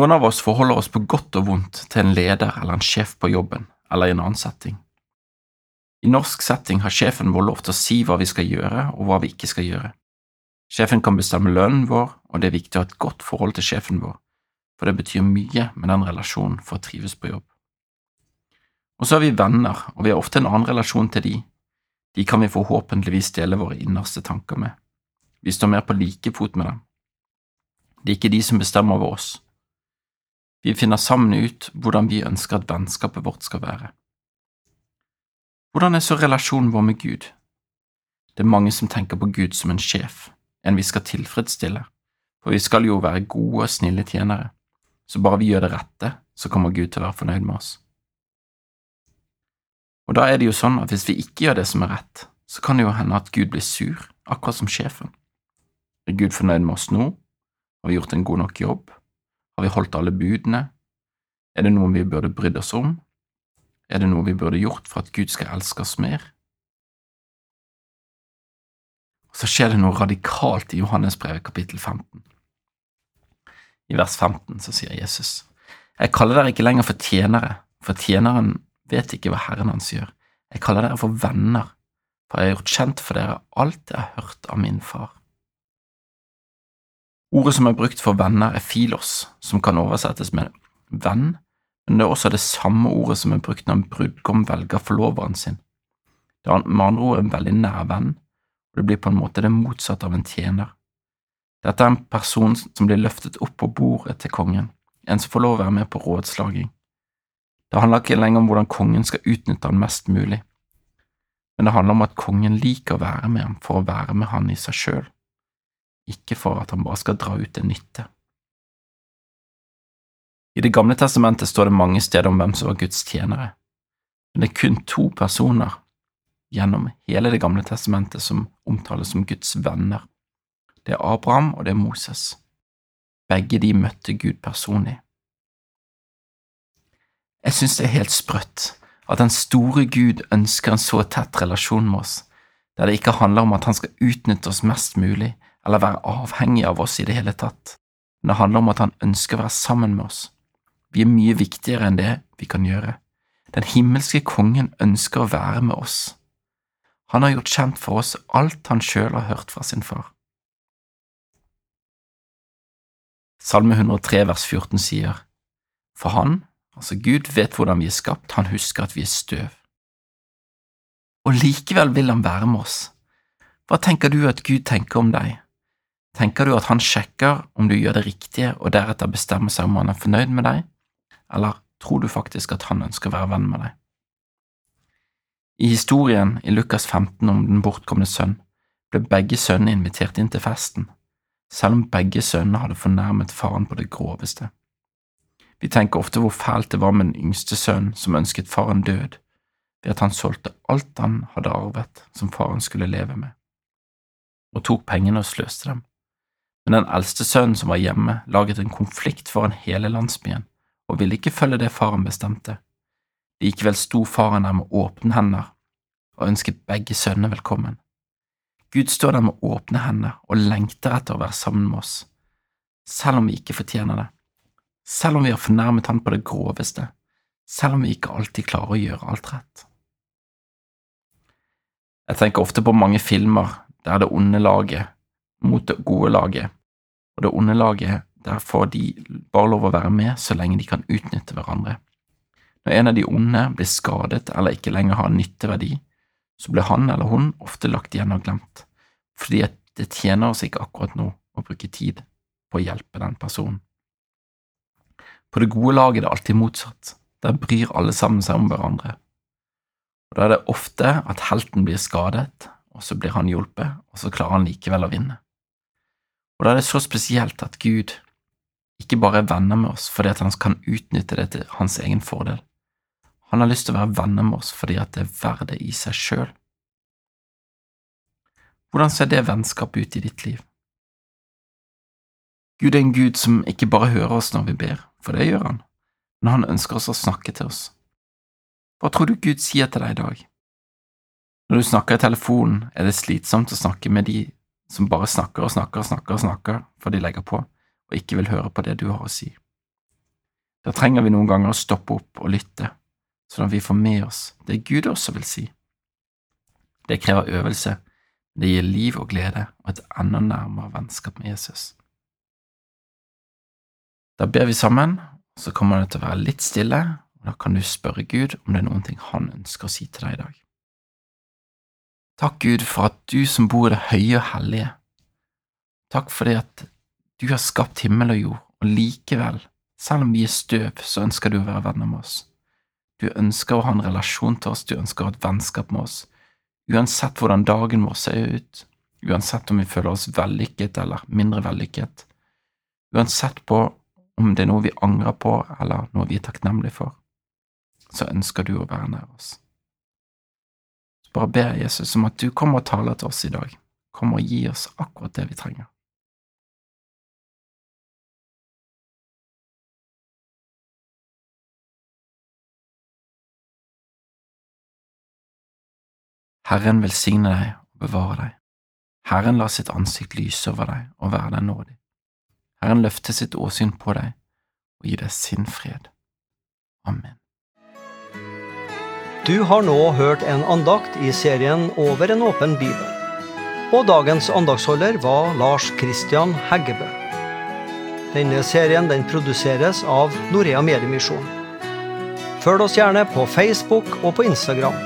Noen av oss forholder oss på godt og vondt til en leder eller en sjef på jobben eller i en annen setting. I norsk setting har sjefen vår lov til å si hva vi skal gjøre og hva vi ikke skal gjøre. Sjefen kan bestemme lønnen vår, og det er viktig å ha et godt forhold til sjefen vår, for det betyr mye med den relasjonen for å trives på jobb. Og så har vi venner, og vi har ofte en annen relasjon til de. De kan vi forhåpentligvis dele våre innerste tanker med. Vi står mer på like fot med dem. Det er ikke de som bestemmer over oss. Vi finner sammen ut hvordan vi ønsker at vennskapet vårt skal være. Hvordan er så relasjonen vår med Gud? Det er mange som tenker på Gud som en sjef, en vi skal tilfredsstille, for vi skal jo være gode og snille tjenere, så bare vi gjør det rette, så kommer Gud til å være fornøyd med oss. Og da er det jo sånn at hvis vi ikke gjør det som er rett, så kan det jo hende at Gud blir sur, akkurat som sjefen. Er Gud fornøyd med oss nå? Har vi gjort en god nok jobb? Har vi holdt alle budene? Er det noe vi burde brydd oss om? Er det noe vi burde gjort for at Gud skal elske oss mer? Så skjer det noe radikalt i Johannesbrevet kapittel 15. I vers 15 så sier Jesus, Jeg kaller dere ikke lenger for tjenere, for tjeneren vet ikke hva Herren hans gjør. Jeg kaller dere for venner, for jeg har gjort kjent for dere alt jeg har hørt av min far. Ordet som er brukt for venner, er filos, som kan oversettes med venn, men det er også det samme ordet som er brukt når en brudgom velger forloveren sin. Det er med andre ord en veldig nær venn, og det blir på en måte det motsatte av en tjener. Dette er en person som blir løftet opp på bordet til kongen, en som får lov å være med på rådslaging. Det handler ikke lenger om hvordan kongen skal utnytte han mest mulig, men det handler om at kongen liker å være med ham for å være med han i seg sjøl, ikke for at han bare skal dra ut en nytte. I Det gamle testamentet står det mange steder om hvem som var Guds tjenere, men det er kun to personer gjennom hele Det gamle testamentet som omtales som Guds venner. Det er Abraham og det er Moses. Begge de møtte Gud personlig. Jeg synes det er helt sprøtt at den store Gud ønsker en så tett relasjon med oss, der det ikke handler om at han skal utnytte oss mest mulig eller være avhengig av oss i det hele tatt, men det handler om at han ønsker å være sammen med oss vi er mye viktigere enn det vi kan gjøre. Den himmelske kongen ønsker å være med oss. Han har gjort kjent for oss alt han sjøl har hørt fra sin far. Salme 103 vers 14 sier, For han, altså Gud, vet hvordan vi er skapt, han husker at vi er støv. Og likevel vil han være med oss. Hva tenker du at Gud tenker om deg? Tenker du at han sjekker om du gjør det riktige og deretter bestemmer seg om han er fornøyd med deg, eller tror du faktisk at han ønsker å være venn med deg? I historien i Lukas 15 om den bortkomne sønn ble begge sønnene invitert inn til festen, selv om begge sønnene hadde fornærmet faren på det groveste. Vi tenker ofte hvor fælt det var med den yngste sønnen som ønsket faren død, ved at han solgte alt han hadde arvet som faren skulle leve med, og tok pengene og sløste dem. Men den eldste sønnen som var hjemme, laget en konflikt foran hele landsbyen og ville ikke følge det faren bestemte. Likevel sto faren der med åpne hender og ønsket begge sønnene velkommen. Gud står der med åpne hender og lengter etter å være sammen med oss, selv om vi ikke fortjener det, selv om vi har fornærmet han på det groveste, selv om vi ikke alltid klarer å gjøre alt rett. Jeg tenker ofte på mange filmer der det onde laget mot det gode laget, og det onde laget der får de bare lov å være med så lenge de kan utnytte hverandre. Når en av de onde blir skadet eller ikke lenger har nytteverdi, så blir han eller hun ofte lagt igjen og glemt, fordi det tjener oss ikke akkurat nå å bruke tid på å hjelpe den personen. På det gode laget er det alltid motsatt, der bryr alle sammen seg om hverandre. Og Da er det ofte at helten blir skadet, og så blir han hjulpet, og så klarer han likevel å vinne. Og da er det så spesielt at Gud ikke bare er venner med oss fordi at han kan utnytte det til hans egen fordel. Han har lyst til å være venner med oss fordi at det er verdet i seg sjøl. Hvordan ser det vennskapet ut i ditt liv? Gud er en Gud som ikke bare hører oss når vi ber, for det gjør han, men han ønsker også å snakke til oss. Hva tror du Gud sier til deg i dag? Når du snakker i telefonen, er det slitsomt å snakke med de som bare snakker og snakker og snakker og snakker, for de legger på og ikke vil høre på det du har å si. Da trenger vi noen ganger å stoppe opp og lytte, sånn at vi får med oss det Gud også vil si. Det krever øvelse, det gir liv og glede og et enda nærmere vennskap med Jesus. Da ber vi sammen, så kommer det til å være litt stille, og da kan du spørre Gud om det er noen ting han ønsker å si til deg i dag. Takk, Gud, for at du som bor i det høye og hellige, takk for det at du har skapt himmel og jord, og likevel, selv om vi er støv, så ønsker du å være venner med oss. Du ønsker å ha en relasjon til oss, du ønsker å ha et vennskap med oss, uansett hvordan dagen vår ser ut, uansett om vi føler oss vellykket eller mindre vellykket, uansett på om det er noe vi angrer på eller noe vi er takknemlige for, så ønsker du å være nær oss. Bare ber Jesus om at du kommer og taler til oss i dag, kommer og gir oss akkurat det vi trenger. Herren velsigne deg og bevare deg. Herren lar sitt ansikt lyse over deg og være deg nådig. Herren løfter sitt åsyn på deg og gir deg sin fred. Amen. Du har nå hørt en andakt i serien Over en åpen bibel. Og dagens andaktsholder var Lars Kristian Heggebø. Denne serien den produseres av Norea Mediemisjon. Følg oss gjerne på Facebook og på Instagram.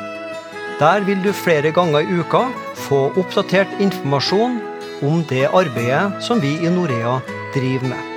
Der vil du flere ganger i uka få oppdatert informasjon om det arbeidet som vi i Norea driver med.